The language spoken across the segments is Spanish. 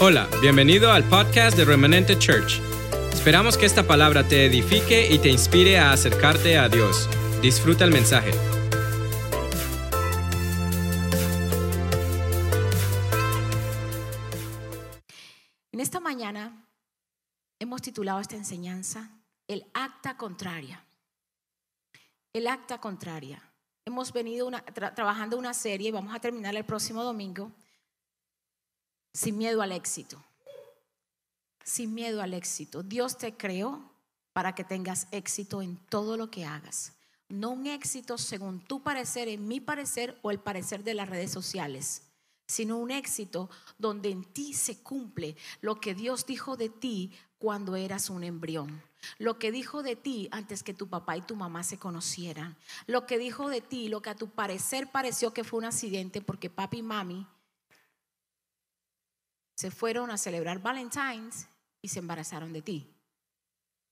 Hola, bienvenido al podcast de Remanente Church. Esperamos que esta palabra te edifique y te inspire a acercarte a Dios. Disfruta el mensaje. En esta mañana hemos titulado esta enseñanza El acta contraria. El acta contraria. Hemos venido trabajando una serie y vamos a terminar el próximo domingo sin miedo al éxito. Sin miedo al éxito. Dios te creó para que tengas éxito en todo lo que hagas. No un éxito según tu parecer, en mi parecer o el parecer de las redes sociales, sino un éxito donde en ti se cumple lo que Dios dijo de ti cuando eras un embrión. Lo que dijo de ti antes que tu papá y tu mamá se conocieran. Lo que dijo de ti, lo que a tu parecer pareció que fue un accidente porque papi y mami se fueron a celebrar Valentine's y se embarazaron de ti.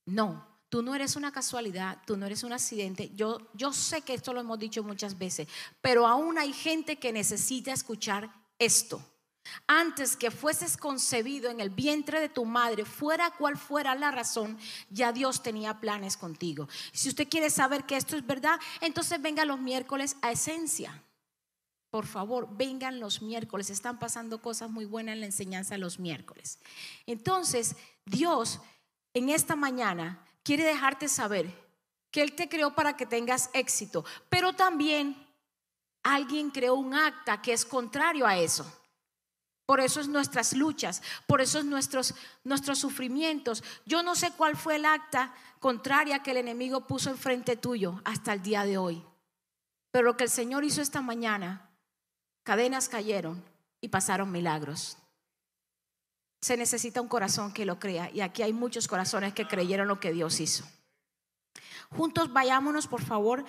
No, tú no eres una casualidad, tú no eres un accidente. Yo, yo sé que esto lo hemos dicho muchas veces, pero aún hay gente que necesita escuchar esto. Antes que fueses concebido en el vientre de tu madre, fuera cual fuera la razón, ya Dios tenía planes contigo. Si usted quiere saber que esto es verdad, entonces venga los miércoles a Esencia. Por favor, vengan los miércoles. Están pasando cosas muy buenas en la enseñanza los miércoles. Entonces, Dios en esta mañana quiere dejarte saber que Él te creó para que tengas éxito, pero también alguien creó un acta que es contrario a eso. Por eso es nuestras luchas, por eso es nuestros, nuestros sufrimientos. Yo no sé cuál fue el acta contraria que el enemigo puso enfrente tuyo hasta el día de hoy. Pero lo que el Señor hizo esta mañana, cadenas cayeron y pasaron milagros. Se necesita un corazón que lo crea y aquí hay muchos corazones que creyeron lo que Dios hizo. Juntos vayámonos, por favor,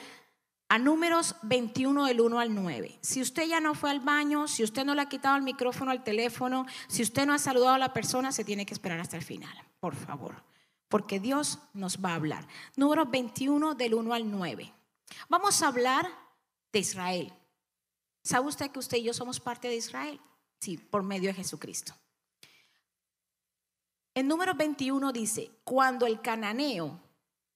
a números 21 del 1 al 9. Si usted ya no fue al baño, si usted no le ha quitado el micrófono al teléfono, si usted no ha saludado a la persona, se tiene que esperar hasta el final, por favor, porque Dios nos va a hablar. Números 21 del 1 al 9. Vamos a hablar de Israel. ¿Sabe usted que usted y yo somos parte de Israel? Sí, por medio de Jesucristo. En número 21 dice, cuando el cananeo,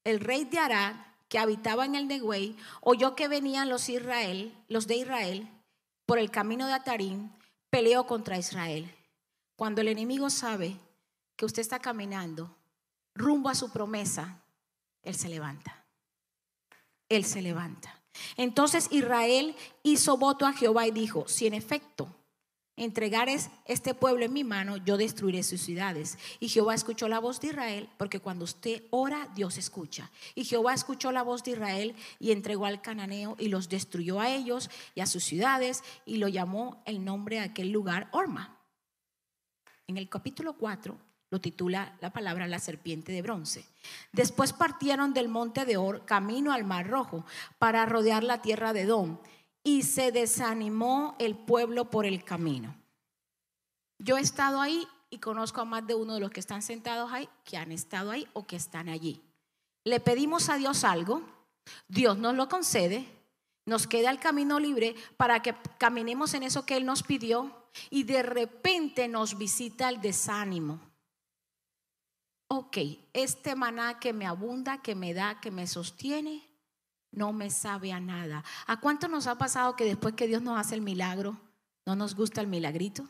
el rey de Arad, que habitaba en el Negüey, oyó que venían los Israel, los de Israel, por el camino de Atarim, peleó contra Israel. Cuando el enemigo sabe que usted está caminando rumbo a su promesa, él se levanta. Él se levanta. Entonces Israel hizo voto a Jehová y dijo, si en efecto entregares este pueblo en mi mano, yo destruiré sus ciudades. Y Jehová escuchó la voz de Israel, porque cuando usted ora, Dios escucha. Y Jehová escuchó la voz de Israel y entregó al cananeo y los destruyó a ellos y a sus ciudades y lo llamó el nombre de aquel lugar Orma. En el capítulo 4 lo titula la palabra la serpiente de bronce. Después partieron del monte de Or camino al mar rojo para rodear la tierra de Edom y se desanimó el pueblo por el camino. Yo he estado ahí y conozco a más de uno de los que están sentados ahí, que han estado ahí o que están allí. Le pedimos a Dios algo, Dios nos lo concede, nos queda el camino libre para que caminemos en eso que Él nos pidió y de repente nos visita el desánimo. Ok, este maná que me abunda, que me da, que me sostiene, no me sabe a nada. ¿A cuánto nos ha pasado que después que Dios nos hace el milagro, no nos gusta el milagrito?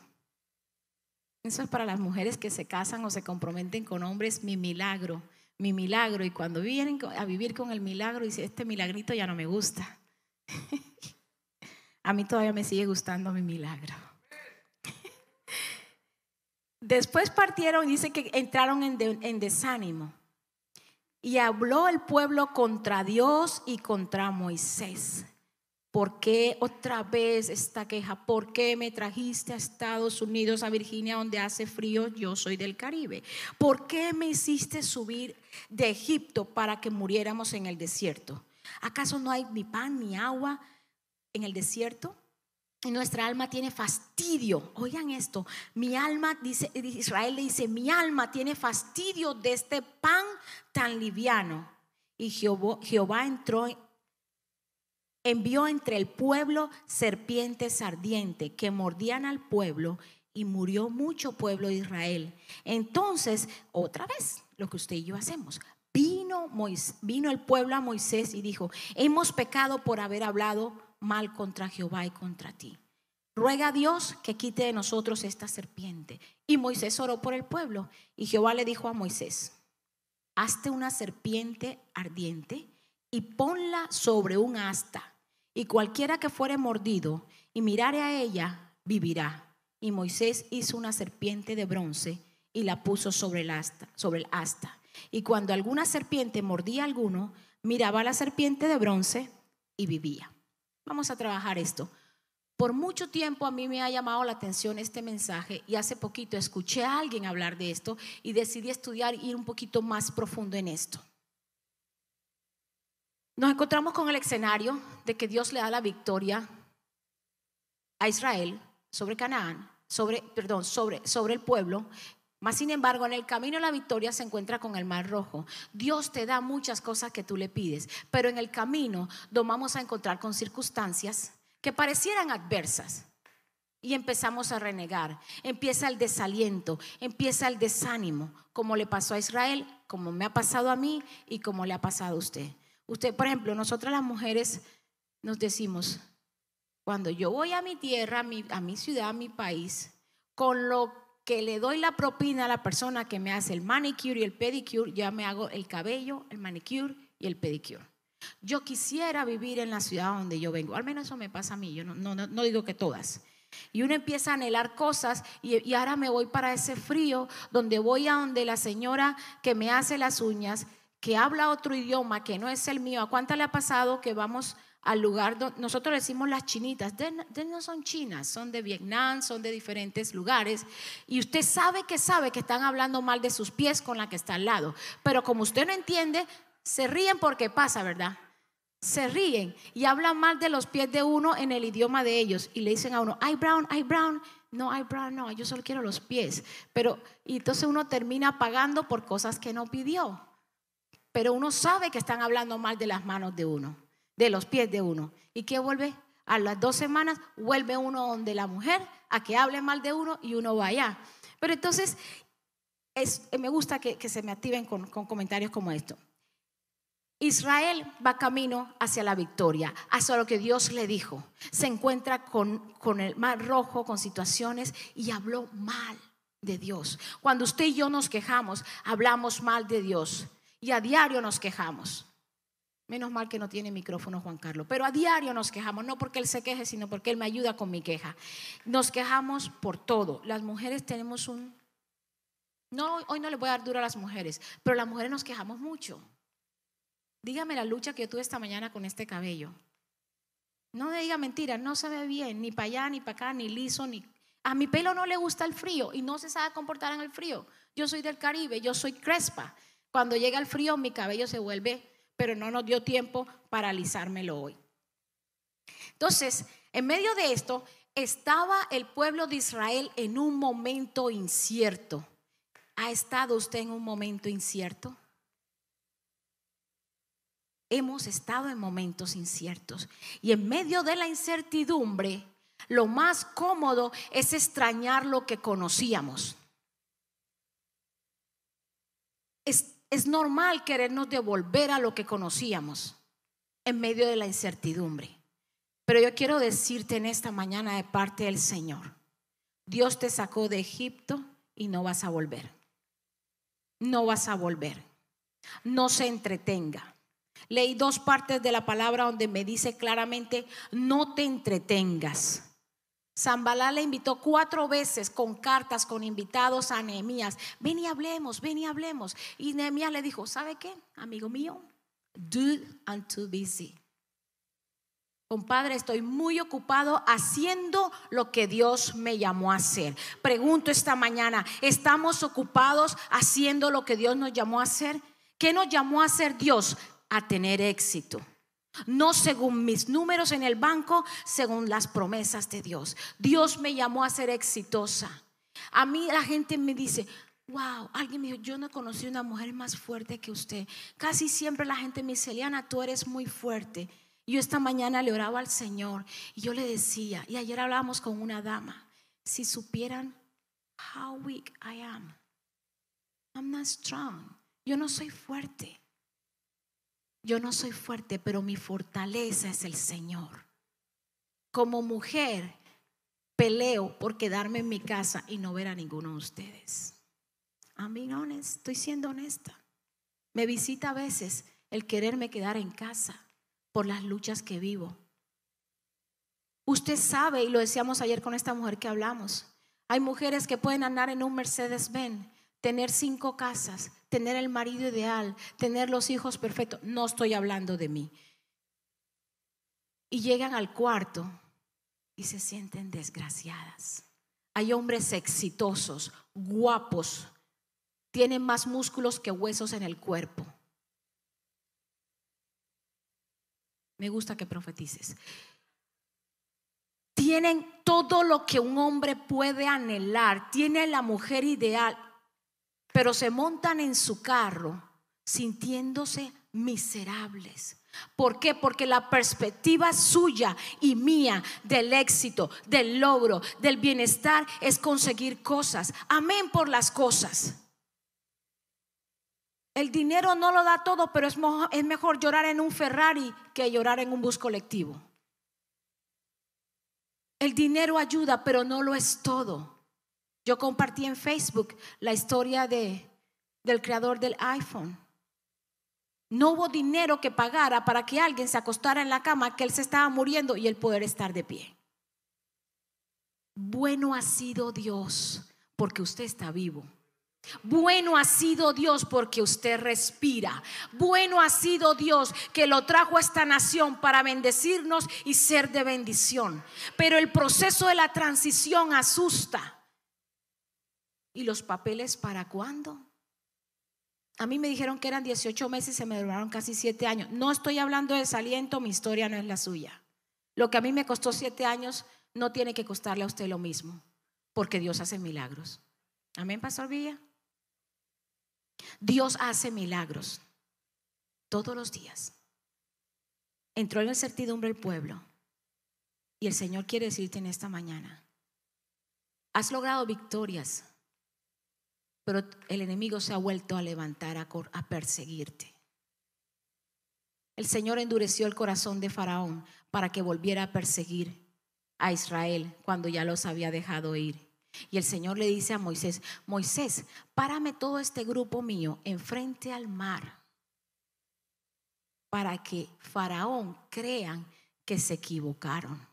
Eso es para las mujeres que se casan o se comprometen con hombres, mi milagro, mi milagro. Y cuando vienen a vivir con el milagro, dice, este milagrito ya no me gusta. a mí todavía me sigue gustando mi milagro. Después partieron y dice que entraron en, de, en desánimo. Y habló el pueblo contra Dios y contra Moisés. ¿Por qué otra vez esta queja? ¿Por qué me trajiste a Estados Unidos, a Virginia, donde hace frío? Yo soy del Caribe. ¿Por qué me hiciste subir de Egipto para que muriéramos en el desierto? ¿Acaso no hay ni pan ni agua en el desierto? Y nuestra alma tiene fastidio. Oigan esto, mi alma, dice Israel le dice, mi alma tiene fastidio de este pan tan liviano. Y Jehová, Jehová entró envió entre el pueblo serpientes ardientes que mordían al pueblo y murió mucho pueblo de Israel. Entonces, otra vez, lo que usted y yo hacemos. Vino, vino el pueblo a Moisés y dijo, hemos pecado por haber hablado mal contra Jehová y contra ti. Ruega a Dios que quite de nosotros esta serpiente. Y Moisés oró por el pueblo. Y Jehová le dijo a Moisés, hazte una serpiente ardiente y ponla sobre un asta. Y cualquiera que fuere mordido y mirare a ella, vivirá. Y Moisés hizo una serpiente de bronce y la puso sobre el asta. Sobre el asta. Y cuando alguna serpiente mordía a alguno, miraba a la serpiente de bronce y vivía. Vamos a trabajar esto. Por mucho tiempo a mí me ha llamado la atención este mensaje y hace poquito escuché a alguien hablar de esto y decidí estudiar ir un poquito más profundo en esto. Nos encontramos con el escenario de que Dios le da la victoria a Israel sobre Canaán, sobre, perdón, sobre, sobre el pueblo. Mas, sin embargo, en el camino la victoria se encuentra con el mar rojo. Dios te da muchas cosas que tú le pides, pero en el camino nos vamos a encontrar con circunstancias que parecieran adversas. Y empezamos a renegar. Empieza el desaliento, empieza el desánimo, como le pasó a Israel, como me ha pasado a mí y como le ha pasado a usted. Usted, por ejemplo, nosotras las mujeres nos decimos, cuando yo voy a mi tierra, a mi, a mi ciudad, a mi país, con lo que le doy la propina a la persona que me hace el manicure y el pedicure, ya me hago el cabello, el manicure y el pedicure. Yo quisiera vivir en la ciudad donde yo vengo, al menos eso me pasa a mí, yo no, no, digo que todas. Y uno empieza a anhelar cosas y, y, ahora me voy para ese frío donde voy a donde la señora que me hace las uñas, que habla otro idioma que no es el mío. ¿A cuánta le ha pasado que vamos al lugar donde nosotros decimos las chinitas, de, no son chinas, son de Vietnam, son de diferentes lugares, y usted sabe que sabe que están hablando mal de sus pies con la que está al lado, pero como usted no entiende, se ríen porque pasa, ¿verdad? Se ríen y hablan mal de los pies de uno en el idioma de ellos. Y le dicen a uno, ay brown, ay brown, no, ay brown, no, yo solo quiero los pies, pero y entonces uno termina pagando por cosas que no pidió, pero uno sabe que están hablando mal de las manos de uno de los pies de uno. ¿Y qué vuelve? A las dos semanas vuelve uno donde la mujer a que hable mal de uno y uno va allá. Pero entonces es, me gusta que, se me activen con, comentarios como esto. Israel va camino hacia la victoria, hacia lo que Dios le dijo. Se encuentra con, con el mar rojo, con situaciones y habló mal de Dios. Cuando usted y yo nos quejamos, hablamos mal de Dios y a diario nos quejamos. Menos mal que no tiene micrófono Juan Carlos. Pero a diario nos quejamos, no porque él se queje, sino porque él me ayuda con mi queja. Nos quejamos por todo. Las mujeres tenemos un... No, hoy no le voy a dar duro a las mujeres, pero las mujeres nos quejamos mucho. Dígame la lucha que yo tuve esta mañana con este cabello. No me diga mentira, no se ve bien, ni para allá, ni para acá, ni liso, ni... A mi pelo no le gusta el frío y no se sabe comportar en el frío. Yo soy del Caribe, yo soy crespa. Cuando llega el frío, mi cabello se vuelve pero no nos dio tiempo para alisármelo hoy. Entonces, en medio de esto, estaba el pueblo de Israel en un momento incierto. ¿Ha estado usted en un momento incierto? Hemos estado en momentos inciertos. Y en medio de la incertidumbre, lo más cómodo es extrañar lo que conocíamos. Normal querernos devolver a lo que conocíamos en medio de la incertidumbre. Pero yo quiero decirte en esta mañana de parte del Señor, Dios te sacó de Egipto y no vas a volver. No vas a volver. No se entretenga. Leí dos partes de la palabra donde me dice claramente, no te entretengas. Zambalá le invitó cuatro veces con cartas, con invitados a Nehemías. Ven y hablemos, ven y hablemos. Y Nehemías le dijo, ¿sabe qué, amigo mío? Do and too busy. Compadre, estoy muy ocupado haciendo lo que Dios me llamó a hacer. Pregunto esta mañana, ¿estamos ocupados haciendo lo que Dios nos llamó a hacer? ¿Qué nos llamó a hacer Dios? A tener éxito. No según mis números en el banco, según las promesas de Dios. Dios me llamó a ser exitosa. A mí la gente me dice, wow, alguien me dijo, yo no conocí una mujer más fuerte que usted. Casi siempre la gente me dice, Eliana, tú eres muy fuerte. Yo esta mañana le oraba al Señor y yo le decía, y ayer hablábamos con una dama, si supieran how weak I am. I'm not strong. Yo no soy fuerte. Yo no soy fuerte, pero mi fortaleza es el Señor. Como mujer, peleo por quedarme en mi casa y no ver a ninguno de ustedes. A estoy siendo honesta. Me visita a veces el quererme quedar en casa por las luchas que vivo. Usted sabe, y lo decíamos ayer con esta mujer que hablamos, hay mujeres que pueden andar en un Mercedes-Benz, tener cinco casas, tener el marido ideal, tener los hijos perfectos. No estoy hablando de mí. Y llegan al cuarto y se sienten desgraciadas. Hay hombres exitosos, guapos, tienen más músculos que huesos en el cuerpo. Me gusta que profetices. Tienen todo lo que un hombre puede anhelar, tiene la mujer ideal, pero se montan en su carro sintiéndose miserables. ¿Por qué? Porque la perspectiva suya y mía del éxito, del logro, del bienestar es conseguir cosas. Amén por las cosas. El dinero no lo da todo, pero es, mejor llorar en un Ferrari que llorar en un bus colectivo. El dinero ayuda, pero no lo es todo. Yo compartí en Facebook la historia de, del creador del iPhone. No hubo dinero que pagara para que alguien se acostara en la cama, que él se estaba muriendo y él poder estar de pie. Bueno ha sido Dios porque usted está vivo. Bueno ha sido Dios porque usted respira. Bueno ha sido Dios que lo trajo a esta nación para bendecirnos y ser de bendición. Pero el proceso de la transición asusta. ¿Y los papeles para cuándo? A mí me dijeron que eran 18 meses y se me duraron casi 7 años. No estoy hablando de desaliento, mi historia no es la suya. Lo que a mí me costó 7 años no tiene que costarle a usted lo mismo, porque Dios hace milagros. Amén, Pastor Villa. Dios hace milagros todos los días. Entró en la el pueblo y el Señor quiere decirte en esta mañana, has logrado victorias, pero el enemigo se ha vuelto a levantar a, perseguirte. El Señor endureció el corazón de Faraón para que volviera a perseguir a Israel cuando ya los había dejado ir. Y el Señor le dice a Moisés, Moisés, párame todo este grupo mío enfrente al mar para que Faraón crean que se equivocaron.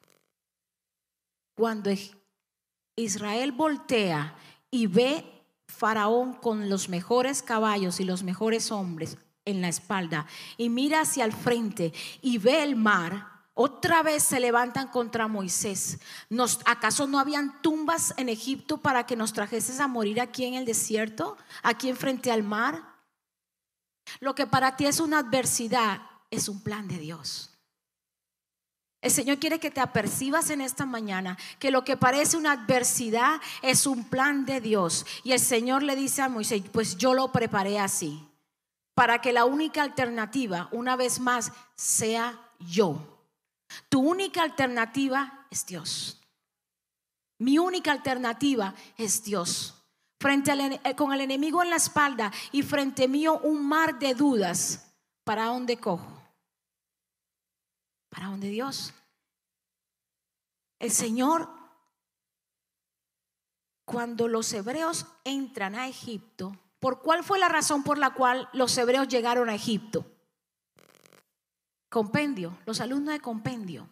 Cuando Israel voltea y ve Faraón con los mejores caballos y los mejores hombres en la espalda y mira hacia el frente y ve el mar, otra vez se levantan contra Moisés. ¿Nos, ¿Acaso no habían tumbas en Egipto para que nos trajeses a morir aquí en el desierto, aquí enfrente al mar? Lo que para ti es una adversidad es un plan de Dios. El Señor quiere que te apercibas en esta mañana que lo que parece una adversidad es un plan de Dios. Y el Señor le dice a Moisés, pues yo lo preparé así, para que la única alternativa, una vez más, sea yo. Tu única alternativa es Dios. Mi única alternativa es Dios. Frente eh, con el enemigo en la espalda y frente mío un mar de dudas. ¿Para dónde cojo? ¿Para dónde Dios? El Señor, cuando los hebreos entran a Egipto, ¿por cuál fue la razón por la cual los hebreos llegaron a Egipto? Compendio, los alumnos de compendio.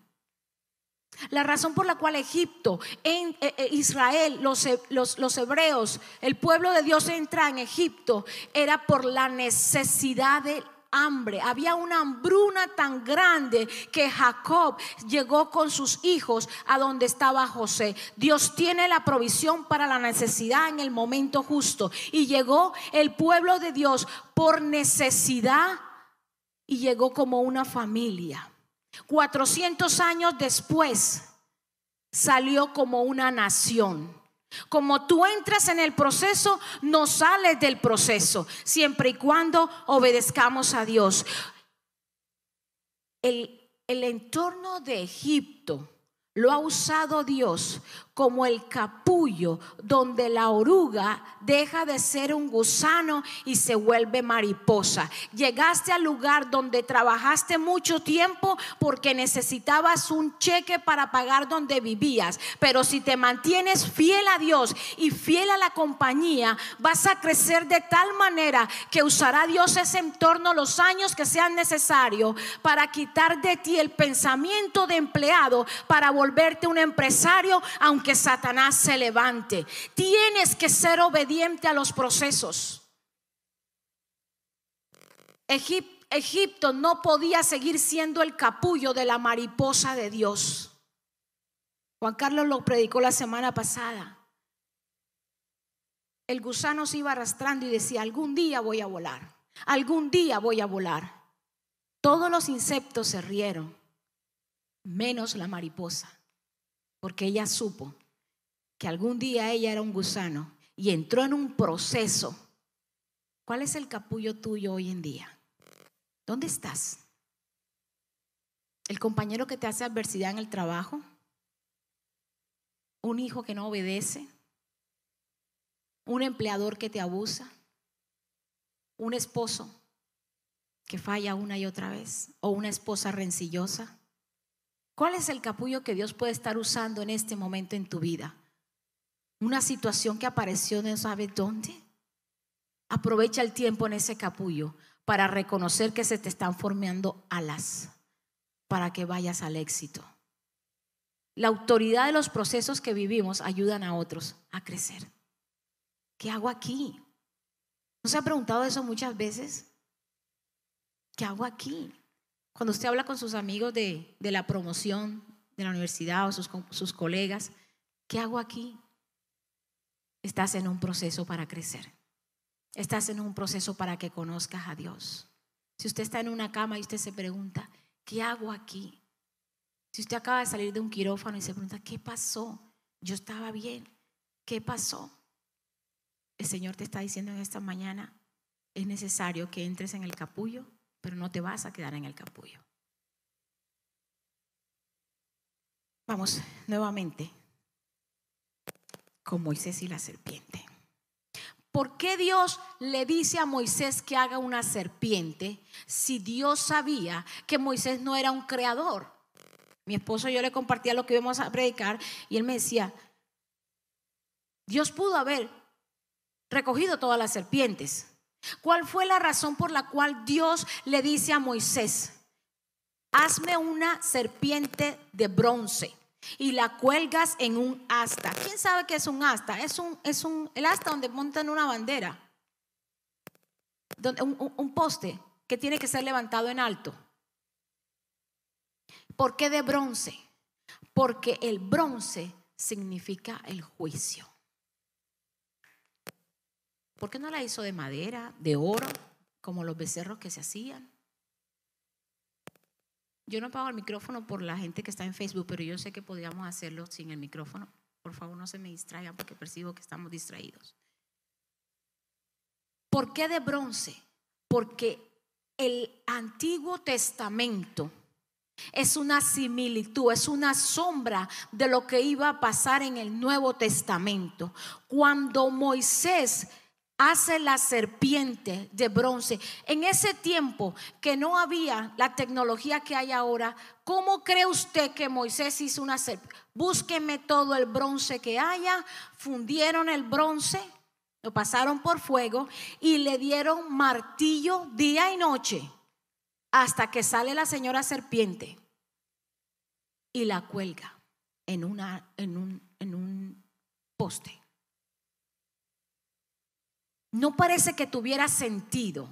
La razón por la cual Egipto, en eh, eh, Israel, los, los, hebreos, el pueblo de Dios entra en Egipto, era por la necesidad de hambre. Había una hambruna tan grande que Jacob llegó con sus hijos a donde estaba José. Dios tiene la provisión para la necesidad en el momento justo. Y llegó el pueblo de Dios por necesidad y llegó como una familia. 400 años después salió como una nación. Como tú entras en el proceso, no sales del proceso, siempre y cuando obedezcamos a Dios. El, el entorno de Egipto lo ha usado Dios como el capullo donde la oruga deja de ser un gusano y se vuelve mariposa. Llegaste al lugar donde trabajaste mucho tiempo porque necesitabas un cheque para pagar donde vivías, pero si te mantienes fiel a Dios y fiel a la compañía, vas a crecer de tal manera que usará Dios ese entorno los años que sean necesarios para quitar de ti el pensamiento de empleado para volverte un empresario, aunque Satanás se levante. Tienes que ser obediente a los procesos. Egipto no podía seguir siendo el capullo de la mariposa de Dios. Juan Carlos lo predicó la semana pasada. El gusano se iba arrastrando y decía, algún día voy a volar, algún día voy a volar. Todos los insectos se rieron, menos la mariposa porque ella supo que algún día ella era un gusano y entró en un proceso. ¿Cuál es el capullo tuyo hoy en día? ¿Dónde estás? ¿El compañero que te hace adversidad en el trabajo? ¿Un hijo que no obedece? ¿Un empleador que te abusa? ¿Un esposo que falla una y otra vez? ¿O una esposa rencillosa? ¿Cuál es el capullo que Dios puede estar usando en este momento en tu vida? Una situación que apareció no sabe dónde. Aprovecha el tiempo en ese capullo para reconocer que se te están formando alas para que vayas al éxito. La autoridad de los procesos que vivimos ayudan a otros a crecer. ¿Qué hago aquí? ¿No se ha preguntado eso muchas veces? ¿Qué hago aquí? Cuando usted habla con sus amigos de, la promoción de la universidad o sus, sus colegas, ¿qué hago aquí? Estás en un proceso para crecer. Estás en un proceso para que conozcas a Dios. Si usted está en una cama y usted se pregunta, ¿qué hago aquí? Si usted acaba de salir de un quirófano y se pregunta, ¿qué pasó? Yo estaba bien. ¿Qué pasó? El Señor te está diciendo en esta mañana, es necesario que entres en el capullo pero no te vas a quedar en el capullo. Vamos nuevamente con Moisés y la serpiente. ¿Por qué Dios le dice a Moisés que haga una serpiente si Dios sabía que Moisés no era un creador? Mi esposo y yo le compartía lo que íbamos a predicar y él me decía, Dios pudo haber recogido todas las serpientes, ¿Cuál fue la razón por la cual Dios le dice a Moisés, hazme una serpiente de bronce y la cuelgas en un asta? ¿Quién sabe qué es un asta? Es un, es un, el asta donde montan una bandera, un, un poste que tiene que ser levantado en alto. ¿Por qué de bronce? Porque el bronce significa el juicio. ¿Por qué no la hizo de madera, de oro, como los becerros que se hacían? Yo no pago el micrófono por la gente que está en Facebook, pero yo sé que podríamos hacerlo sin el micrófono. Por favor, no se me distraigan porque percibo que estamos distraídos. ¿Por qué de bronce? Porque el Antiguo Testamento es una similitud, es una sombra de lo que iba a pasar en el Nuevo Testamento. Cuando Moisés hace la serpiente de bronce. En ese tiempo que no había la tecnología que hay ahora, ¿cómo cree usted que Moisés hizo una serpiente? Búsqueme todo el bronce que haya, fundieron el bronce, lo pasaron por fuego y le dieron martillo día y noche hasta que sale la señora serpiente y la cuelga en, una, en, un, en un poste. No parece que tuviera sentido.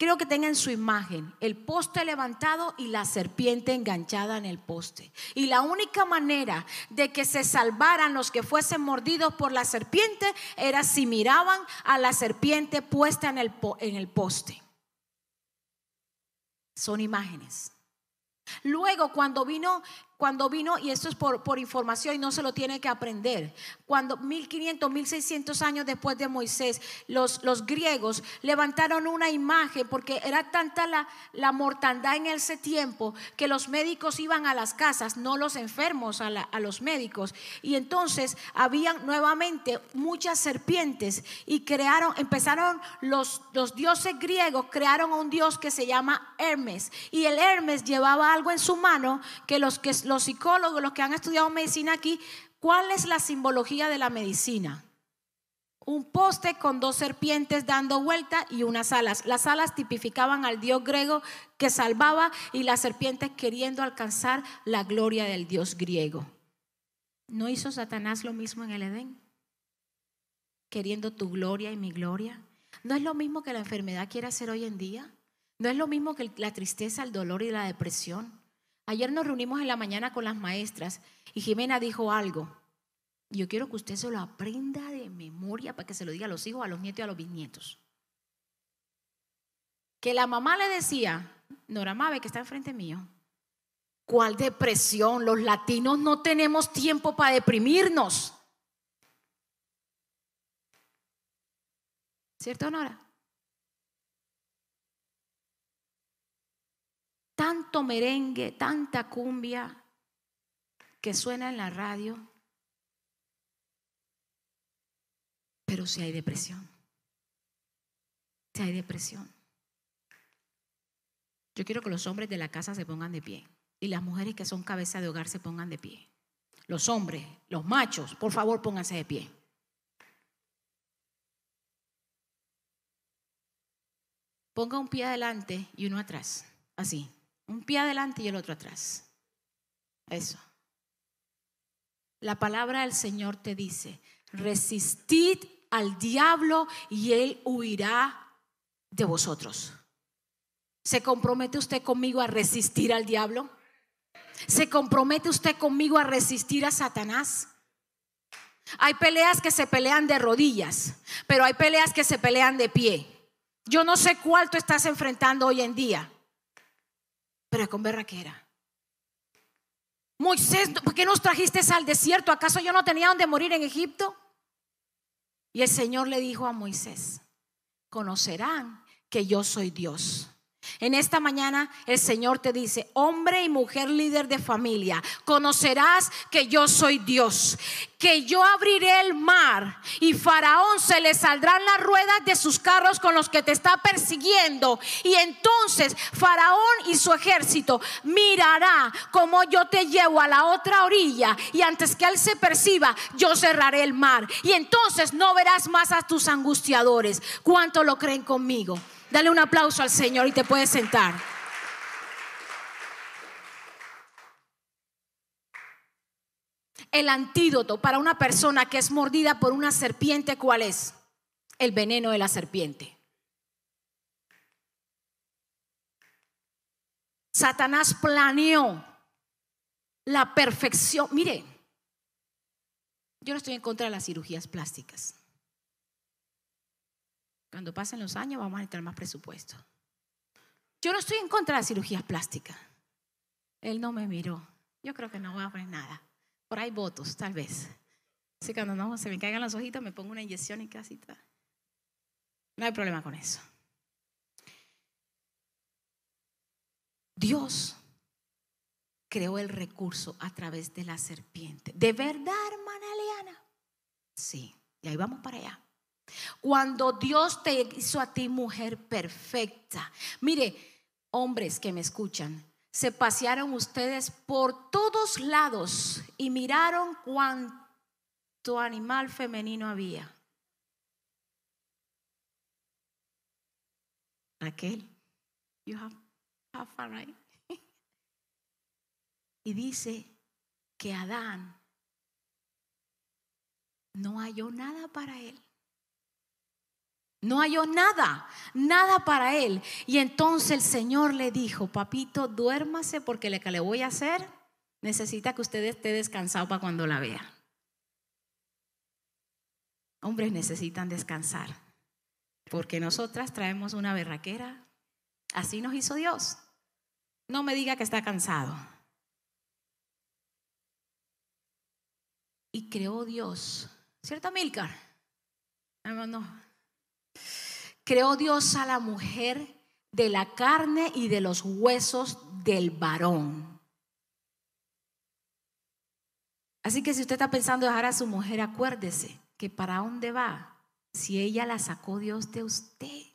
Creo que tengan su imagen, el poste levantado y la serpiente enganchada en el poste. Y la única manera de que se salvaran los que fuesen mordidos por la serpiente era si miraban a la serpiente puesta en el, en el poste. Son imágenes. Luego, cuando vino cuando vino, y esto es por, por, información y no se lo tiene que aprender, cuando 1500, 1600 años después de Moisés, los, los griegos levantaron una imagen porque era tanta la, la, mortandad en ese tiempo que los médicos iban a las casas, no los enfermos a, a los médicos. Y entonces habían nuevamente muchas serpientes y crearon, empezaron los, los dioses griegos, crearon a un dios que se llama Hermes. Y el Hermes llevaba algo en su mano que los que los psicólogos, los que han estudiado medicina aquí, ¿cuál es la simbología de la medicina? Un poste con dos serpientes dando vuelta y unas alas. Las alas tipificaban al dios griego que salvaba y las serpientes queriendo alcanzar la gloria del dios griego. ¿No hizo Satanás lo mismo en el Edén? Queriendo tu gloria y mi gloria. ¿No es lo mismo que la enfermedad quiere hacer hoy en día? ¿No es lo mismo que la tristeza, el dolor y la depresión? Ayer nos reunimos en la mañana con las maestras y Jimena dijo algo. Yo quiero que usted se lo aprenda de memoria para que se lo diga a los hijos, a los nietos y a los bisnietos. Que la mamá le decía, Nora Mabe, que está enfrente mío, ¿cuál depresión? Los latinos no tenemos tiempo para deprimirnos. ¿Cierto, Nora? Tanto merengue, tanta cumbia que suena en la radio, pero si hay depresión, si hay depresión. Yo quiero que los hombres de la casa se pongan de pie y las mujeres que son cabeza de hogar se pongan de pie. Los hombres, los machos, por favor pónganse de pie. Ponga un pie adelante y uno atrás, así. Un pie adelante y el otro atrás. Eso. La palabra del Señor te dice, resistid al diablo y él huirá de vosotros. ¿Se compromete usted conmigo a resistir al diablo? ¿Se compromete usted conmigo a resistir a Satanás? Hay peleas que se pelean de rodillas, pero hay peleas que se pelean de pie. Yo no sé cuál tú estás enfrentando hoy en día pero con berraquera. Moisés, ¿por qué nos trajiste al desierto? ¿Acaso yo no tenía donde morir en Egipto? Y el Señor le dijo a Moisés, conocerán que yo soy Dios en esta mañana el Señor te dice, hombre y mujer líder de familia, conocerás que yo soy Dios, que yo abriré el mar y Faraón se le saldrán las ruedas de sus carros con los que te está persiguiendo. Y entonces Faraón y su ejército mirará como yo te llevo a la otra orilla y antes que él se perciba, yo cerraré el mar. Y entonces no verás más a tus angustiadores. ¿Cuánto lo creen conmigo? Dale un aplauso al Señor y te puedes sentar. El antídoto para una persona que es mordida por una serpiente, ¿cuál es? El veneno de la serpiente. Satanás planeó la perfección. Mire, yo no estoy en contra de las cirugías plásticas. Cuando pasen los años vamos a necesitar más presupuesto. Yo no estoy en contra de las cirugías plásticas. Él no me miró. Yo creo que no voy a poner nada. Por ahí votos, tal vez. Así que cuando no se me caigan los ojitos, me pongo una inyección y casi está. No hay problema con eso. Dios creó el recurso a través de la serpiente. ¿De verdad, hermana Eliana? Sí, y ahí vamos para allá. Cuando Dios te hizo a ti mujer perfecta. Mire, hombres que me escuchan, se pasearon ustedes por todos lados y miraron cuánto animal femenino había. Raquel, you have, y dice que Adán no halló nada para él. No halló nada, nada para él. Y entonces el Señor le dijo, papito, duérmase porque lo que le voy a hacer necesita que usted esté descansado para cuando la vea. Hombres necesitan descansar porque nosotras traemos una berraquera. Así nos hizo Dios. No me diga que está cansado. y creó Dios. ¿Cierto, Milcar? Hermano. Creó Dios a la mujer de la carne y de los huesos del varón. Así que si usted está pensando dejar a su mujer, acuérdese que para dónde va si ella la sacó Dios de usted.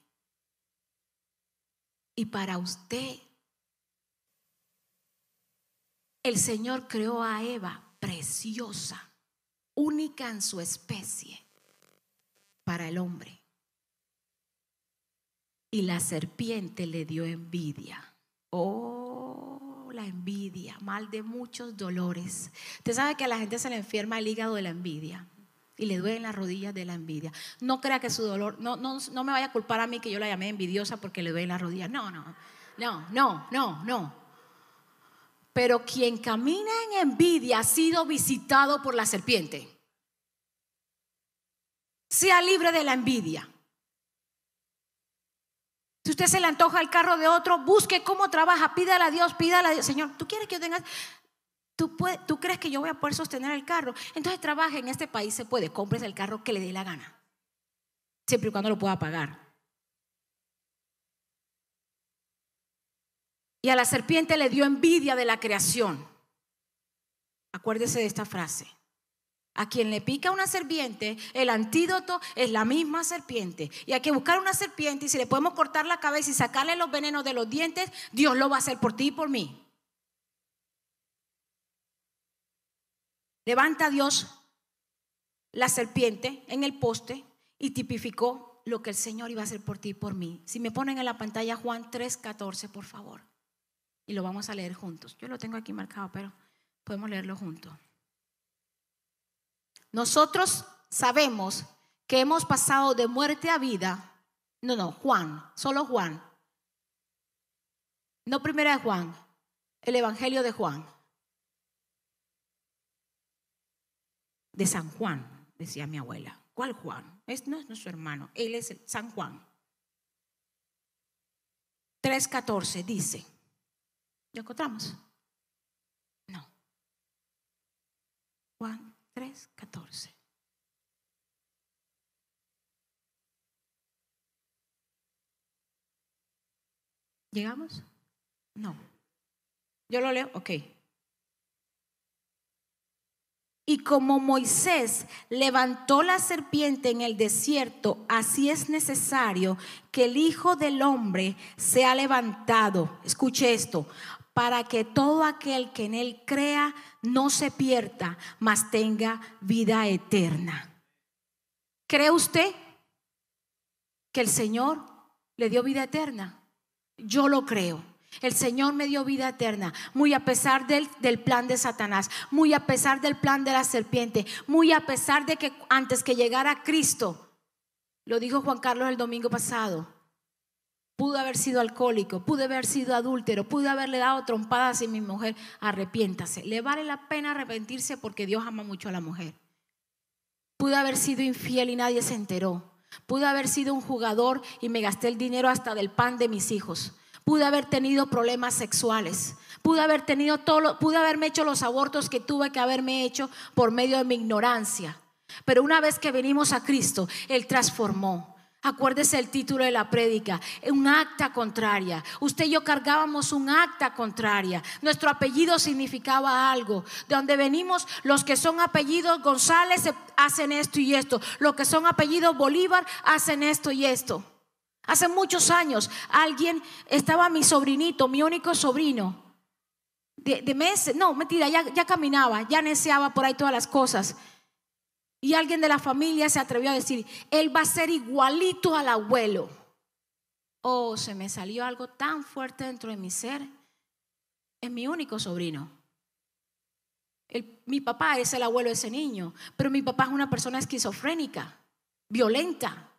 Y para usted, el Señor creó a Eva preciosa, única en su especie, para el hombre. Y la serpiente le dio envidia. Oh, la envidia, mal de muchos dolores. Usted sabe que a la gente se le enferma el hígado de la envidia y le duelen las rodillas de la envidia. No crea que su dolor, no, no, no me vaya a culpar a mí que yo la llamé envidiosa porque le duelen las rodillas. No, no, no, no, no, no. Pero quien camina en envidia ha sido visitado por la serpiente. Sea libre de la envidia. Si usted se le antoja el carro de otro, busque cómo trabaja, pídale a Dios, pídale a Dios. Señor, ¿tú quieres que yo tenga ¿Tú, ¿Tú crees que yo voy a poder sostener el carro? Entonces trabaje en este país, se puede, compres el carro que le dé la gana, siempre y cuando lo pueda pagar. Y a la serpiente le dio envidia de la creación. Acuérdese de esta frase. A quien le pica una serpiente, el antídoto es la misma serpiente. Y hay que buscar una serpiente y si le podemos cortar la cabeza y sacarle los venenos de los dientes, Dios lo va a hacer por ti y por mí. Levanta Dios la serpiente en el poste y tipificó lo que el Señor iba a hacer por ti y por mí. Si me ponen en la pantalla Juan 3:14, por favor. Y lo vamos a leer juntos. Yo lo tengo aquí marcado, pero podemos leerlo juntos. Nosotros sabemos que hemos pasado de muerte a vida. No, no, Juan, solo Juan. No primera de Juan, el Evangelio de Juan. de San Juan, decía mi abuela. ¿Cuál Juan? No es nuestro hermano, él es San Juan. 3.14 dice, ¿lo encontramos? No. Juan 3.14. ¿Llegamos? No. Yo lo leo, ok. Y como Moisés levantó la serpiente en el desierto, así es necesario que el Hijo del Hombre sea levantado. Escuche esto, para que todo aquel que en él crea no se pierda, mas tenga vida eterna. ¿Cree usted que el Señor le dio vida eterna? Yo lo creo. El Señor me dio vida eterna, muy a pesar del, del, plan de Satanás, muy a pesar del plan de la serpiente, muy a pesar de que antes que llegara Cristo, lo dijo Juan Carlos el domingo pasado, pude haber sido alcohólico, pude haber sido adúltero, pude haberle dado trompadas a mi mujer, arrepiéntase. Le vale la pena arrepentirse porque Dios ama mucho a la mujer. Pude haber sido infiel y nadie se enteró. Pude haber sido un jugador y me gasté el dinero hasta del pan de mis hijos pude haber tenido problemas sexuales, pude haber tenido todo, pude haberme hecho los abortos que tuve que haberme hecho por medio de mi ignorancia. Pero una vez que venimos a Cristo, Él transformó. Acuérdese el título de la prédica, un acta contraria. Usted y yo cargábamos un acta contraria. Nuestro apellido significaba algo. De donde venimos, los que son apellidos González hacen esto y esto. Los que son apellidos Bolívar hacen esto y esto. Hace muchos años alguien, estaba mi sobrinito, mi único sobrino, de, meses, no, mentira, ya, ya caminaba, ya neceaba por ahí todas las cosas. Y alguien de la familia se atrevió a decir, él va a ser igualito al abuelo. Oh, se me salió algo tan fuerte dentro de mi ser. Es mi único sobrino. mi papá es el abuelo de ese niño, pero mi papá es una persona esquizofrénica, violenta.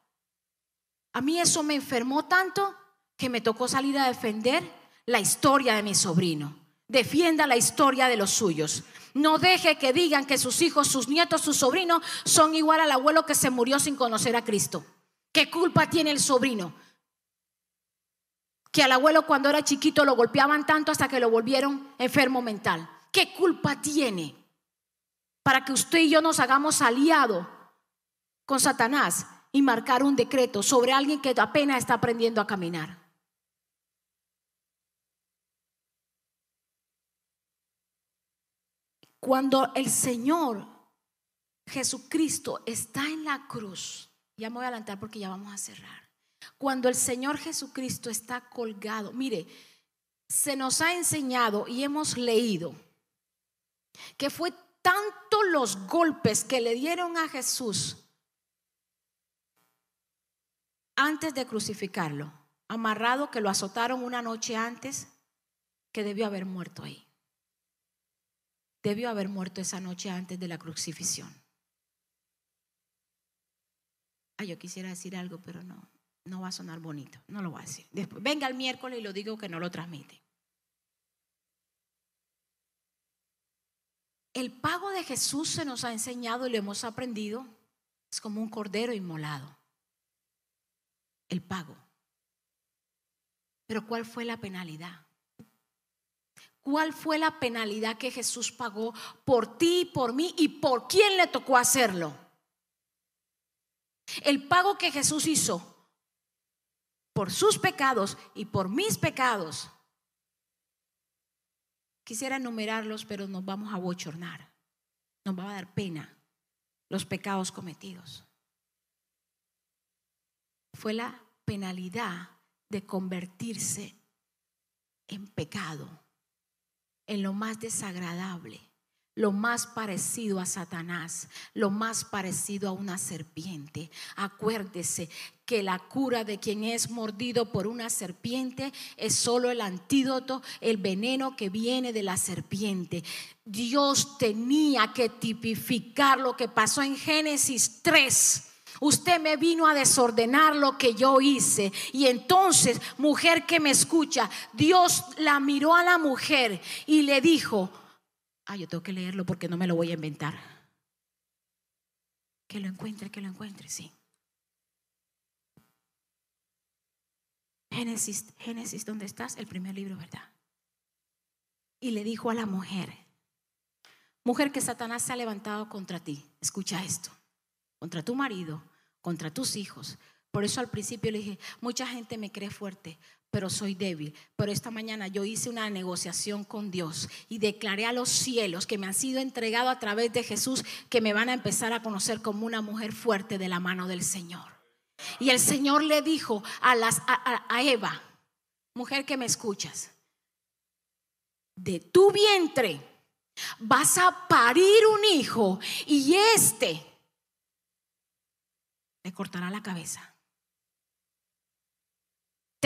A mí eso me enfermó tanto que me tocó salir a defender la historia de mi sobrino. Defienda la historia de los suyos. No deje que digan que sus hijos, sus nietos, sus sobrinos son igual al abuelo que se murió sin conocer a Cristo. ¿Qué culpa tiene el sobrino? Que al abuelo cuando era chiquito lo golpeaban tanto hasta que lo volvieron enfermo mental. ¿Qué culpa tiene? para que usted y yo nos hagamos aliado con Satanás y marcar un decreto sobre alguien que apenas está aprendiendo a caminar. Cuando el Señor Jesucristo está en la cruz, ya me voy a adelantar porque ya vamos a cerrar. Cuando el Señor Jesucristo está colgado, mire, se nos ha enseñado y hemos leído que fue tanto los golpes que le dieron a Jesús antes de crucificarlo, amarrado que lo azotaron una noche antes, que debió haber muerto ahí. Debió haber muerto esa noche antes de la crucifixión. Ah, yo quisiera decir algo, pero no, no va a sonar bonito, no lo voy a decir. Después, venga el miércoles y lo digo que no lo transmite. El pago de Jesús se nos ha enseñado y lo hemos aprendido. Es como un cordero inmolado. El pago. Pero ¿cuál fue la penalidad? ¿Cuál fue la penalidad que Jesús pagó por ti, por mí y por quién le tocó hacerlo? El pago que Jesús hizo por sus pecados y por mis pecados Quisiera enumerarlos, pero nos vamos a bochornar. Nos va a dar pena los pecados cometidos. Fue la penalidad de convertirse en pecado, en lo más desagradable, lo más parecido a Satanás, lo más parecido a una serpiente. Acuérdese que la cura de quien es mordido por una serpiente es solo el antídoto, el veneno que viene de la serpiente. Dios tenía que tipificar lo que pasó en Génesis 3. Usted me vino a desordenar lo que yo hice. Y entonces, mujer que me escucha, Dios la miró a la mujer y le dijo, Ah, yo tengo que leerlo porque no me lo voy a inventar. Que lo encuentre, que lo encuentre, sí. Génesis, Génesis, ¿dónde estás? El primer libro, ¿verdad? Y le dijo a la mujer, mujer que Satanás se ha levantado contra ti, escucha esto, contra tu marido, contra tus hijos. Por eso al principio le dije, mucha gente me cree fuerte, pero soy débil. Pero esta mañana yo hice una negociación con Dios y declaré a los cielos que me han sido entregados a través de Jesús que me van a empezar a conocer como una mujer fuerte de la mano del Señor. Y el Señor le dijo a, las, a, Eva, mujer que me escuchas, de tu vientre vas a parir un hijo y este le cortará la cabeza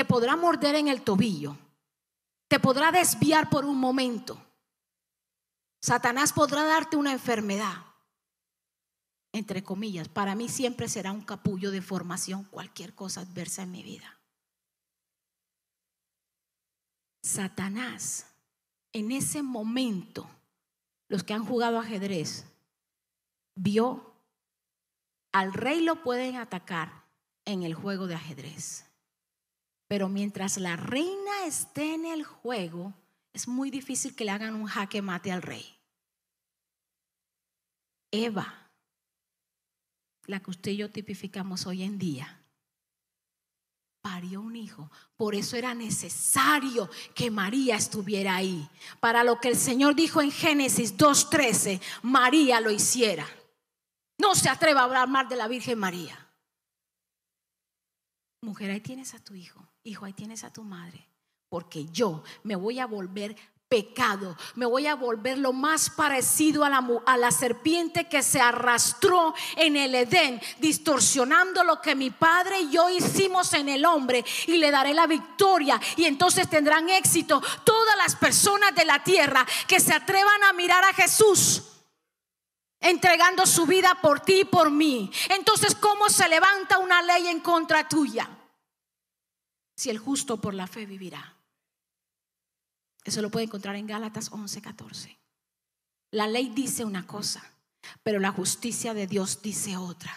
te podrá morder en el tobillo, te podrá desviar por un momento. Satanás podrá darte una enfermedad, entre comillas. Para mí siempre será un capullo de formación cualquier cosa adversa en mi vida. Satanás, en ese momento, los que han jugado ajedrez, vio al rey lo pueden atacar en el juego de ajedrez. Pero mientras la reina esté en el juego, es muy difícil que le hagan un jaque mate al rey. Eva, la que usted y yo tipificamos hoy en día, parió un hijo. Por eso era necesario que María estuviera ahí. Para lo que el Señor dijo en Génesis 2.13, María lo hiciera. No se atreva a hablar mal de la Virgen María. Mujer, ahí tienes a tu hijo hijo, ahí tienes a tu madre, porque yo me voy a volver pecado, me voy a volver lo más parecido a la, a la, serpiente que se arrastró en el Edén, distorsionando lo que mi padre y yo hicimos en el hombre y le daré la victoria y entonces tendrán éxito todas las personas de la tierra que se atrevan a mirar a Jesús. Entregando su vida por ti y por mí. Entonces, ¿cómo se levanta una ley en contra tuya? si el justo por la fe vivirá. Eso lo puede encontrar en Gálatas 11:14. La ley dice una cosa, pero la justicia de Dios dice otra.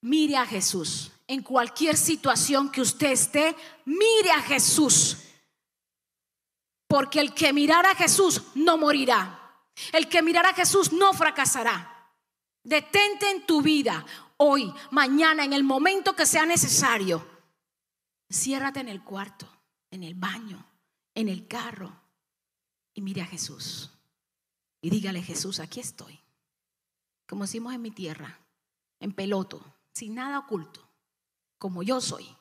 Mire a Jesús. En cualquier situación que usted esté, mire a Jesús. Porque el que mirara a Jesús no morirá. El que mirará a Jesús no fracasará. Detente en tu vida hoy, mañana, en el momento que sea necesario. Ciérrate en el cuarto, en el baño, en el carro y mire a Jesús. Y dígale, Jesús, aquí estoy. Como decimos en mi tierra, en peloto, sin nada oculto, como yo soy.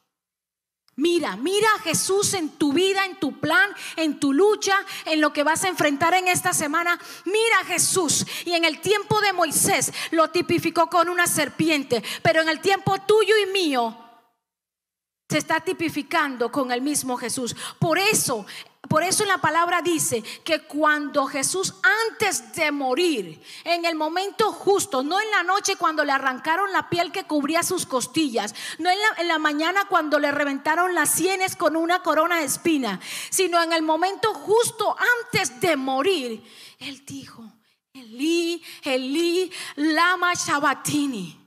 Mira, mira a Jesús en tu vida, en tu plan, en tu lucha, en lo que vas a enfrentar en esta semana. Mira a Jesús. Y en el tiempo de Moisés lo tipificó con una serpiente, pero en el tiempo tuyo y mío se está tipificando con el mismo Jesús. Por eso por eso la palabra dice que cuando Jesús antes de morir, en el momento justo, no en la noche cuando le arrancaron la piel que cubría sus costillas, no en la, en la mañana cuando le reventaron las sienes con una corona de espina, sino en el momento justo antes de morir, él dijo, Elí, Elí, lama shabatini.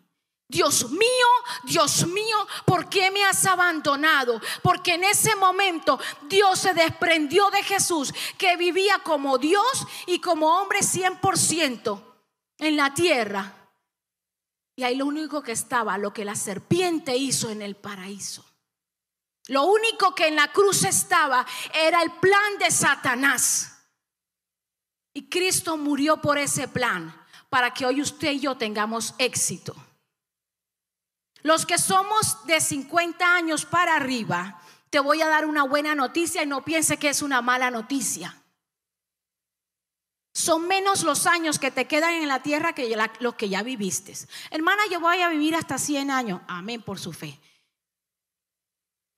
Dios mío, Dios mío, ¿por qué me has abandonado? Porque en ese momento Dios se desprendió de Jesús, que vivía como Dios y como hombre 100% en la tierra. Y ahí lo único que estaba, lo que la serpiente hizo en el paraíso. Lo único que en la cruz estaba era el plan de Satanás. Y Cristo murió por ese plan, para que hoy usted y yo tengamos éxito. Los que somos de 50 años para arriba, te voy a dar una buena noticia y no piense que es una mala noticia. Son menos los años que te quedan en la tierra que los que ya viviste. Hermana, yo voy a vivir hasta 100 años. Amén por su fe.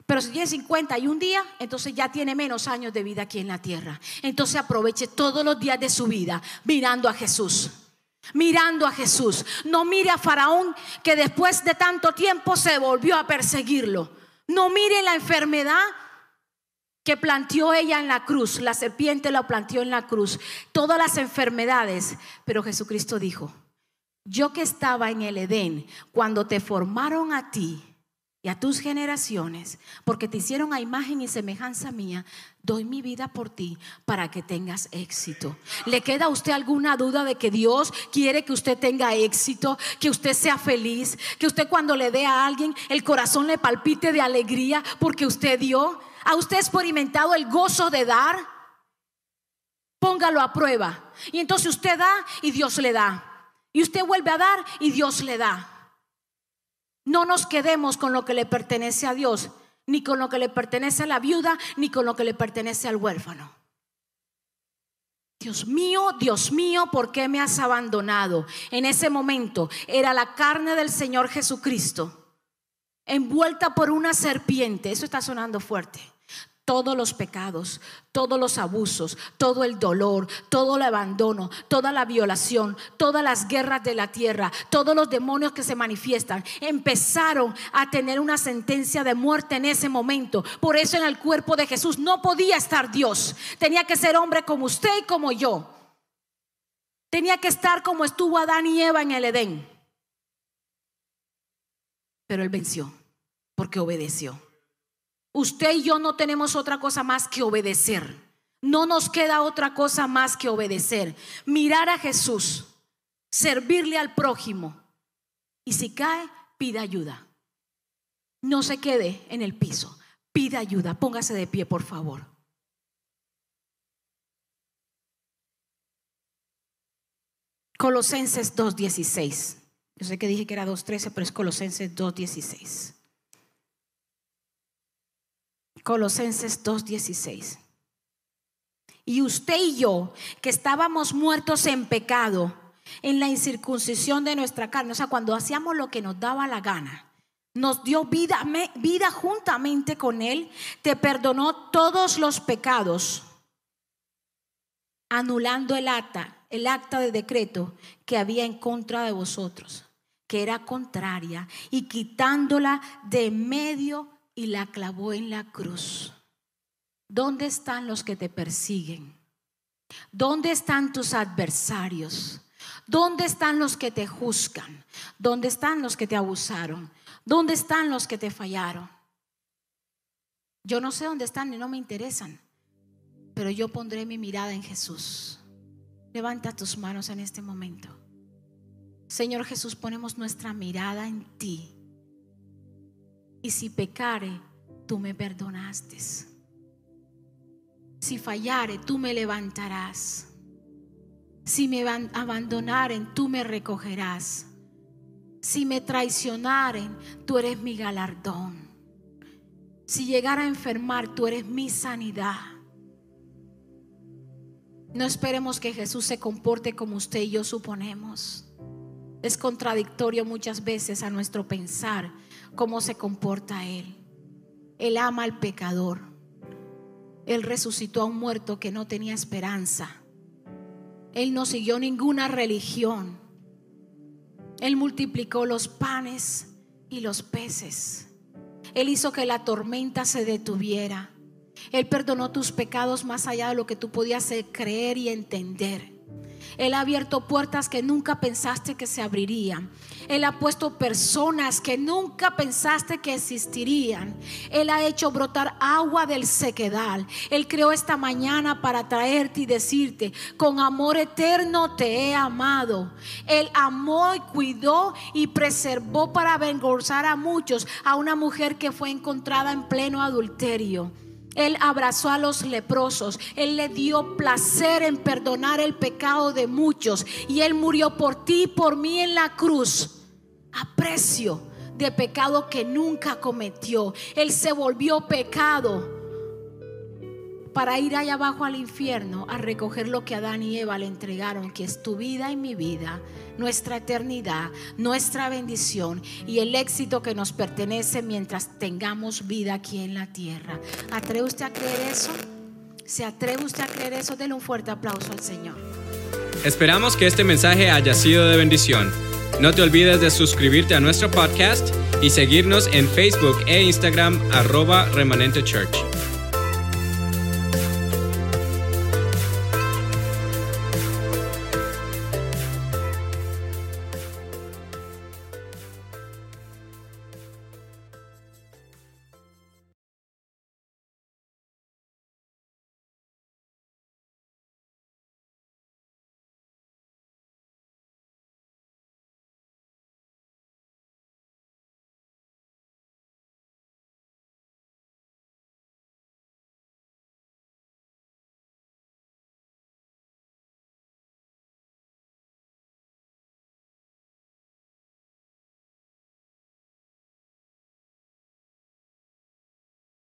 Pero si tiene 50 y un día, entonces ya tiene menos años de vida aquí en la tierra. Entonces aproveche todos los días de su vida mirando a Jesús mirando a Jesús. No mire a Faraón que después de tanto tiempo se volvió a perseguirlo. No mire la enfermedad que planteó ella en la cruz. La serpiente la planteó en la cruz. Todas las enfermedades. Pero Jesucristo dijo, yo que estaba en el Edén, cuando te formaron a ti, y a tus generaciones, porque te hicieron a imagen y semejanza mía, doy mi vida por ti para que tengas éxito. ¿Le queda a usted alguna duda de que Dios quiere que usted tenga éxito, que usted sea feliz, que usted cuando le dé a alguien el corazón le palpite de alegría porque usted dio? ¿Ha usted experimentado el gozo de dar? Póngalo a prueba. Y entonces usted da y Dios le da. Y usted vuelve a dar y Dios le da. No nos quedemos con lo que le pertenece a Dios, ni con lo que le pertenece a la viuda, ni con lo que le pertenece al huérfano. Dios mío, Dios mío, ¿por qué me has abandonado? En ese momento era la carne del Señor Jesucristo, envuelta por una serpiente. Eso está sonando fuerte todos los pecados, todos los abusos, todo el dolor, todo el abandono, toda la violación, todas las guerras de la tierra, todos los demonios que se manifiestan, empezaron a tener una sentencia de muerte en ese momento. Por eso en el cuerpo de Jesús no podía estar Dios. Tenía que ser hombre como usted y como yo. Tenía que estar como estuvo Adán y Eva en el Edén. Pero él venció porque obedeció. Usted y yo no tenemos otra cosa más que obedecer. No nos queda otra cosa más que obedecer. Mirar a Jesús, servirle al prójimo. Y si cae, pida ayuda. No se quede en el piso. Pida ayuda. Póngase de pie, por favor. Colosenses 2.16. Yo sé que dije que era 2.13, pero es Colosenses 2.16. Colosenses 2.16. Y usted y yo, que estábamos muertos en pecado, en la incircuncisión de nuestra carne, o sea, cuando hacíamos lo que nos daba la gana, nos dio vida, vida juntamente con Él, te perdonó todos los pecados, anulando el acta, el acta de decreto que había en contra de vosotros, que era contraria, y quitándola de medio y la clavó en la cruz. ¿Dónde están los que te persiguen? ¿Dónde están tus adversarios? ¿Dónde están los que te juzgan? ¿Dónde están los que te abusaron? ¿Dónde están los que te fallaron? Yo no sé dónde están y no me interesan, pero yo pondré mi mirada en Jesús. Levanta tus manos en este momento. Señor Jesús, ponemos nuestra mirada en ti. Y si pecare, tú me perdonaste. Si fallare, tú me levantarás. Si me abandonaren, tú me recogerás. Si me traicionaren, tú eres mi galardón. Si llegara a enfermar, tú eres mi sanidad. No esperemos que Jesús se comporte como usted y yo suponemos. Es contradictorio muchas veces a nuestro pensar cómo se comporta Él. Él ama al pecador. Él resucitó a un muerto que no tenía esperanza. Él no siguió ninguna religión. Él multiplicó los panes y los peces. Él hizo que la tormenta se detuviera. Él perdonó tus pecados más allá de lo que tú podías creer y entender. Él ha abierto puertas que nunca pensaste que se abrirían. Él ha puesto personas que nunca pensaste que existirían. Él ha hecho brotar agua del sequedal. Él creó esta mañana para traerte y decirte, con amor eterno te he amado. Él amó y cuidó y preservó para vengozar a muchos a una mujer que fue encontrada en pleno adulterio. Él abrazó a los leprosos. Él le dio placer en perdonar el pecado de muchos. Y Él murió por ti y por mí en la cruz. A precio de pecado que nunca cometió. Él se volvió pecado para ir allá abajo al infierno a recoger lo que Adán y Eva le entregaron, que es tu vida y mi vida, nuestra eternidad, nuestra bendición y el éxito que nos pertenece mientras tengamos vida aquí en la tierra. ¿Atreve usted a creer eso? ¿Se atreve usted a creer eso? Denle un fuerte aplauso al Señor. Esperamos que este mensaje haya sido de bendición. No te olvides de suscribirte a nuestro podcast y seguirnos en Facebook e Instagram arroba remanente church.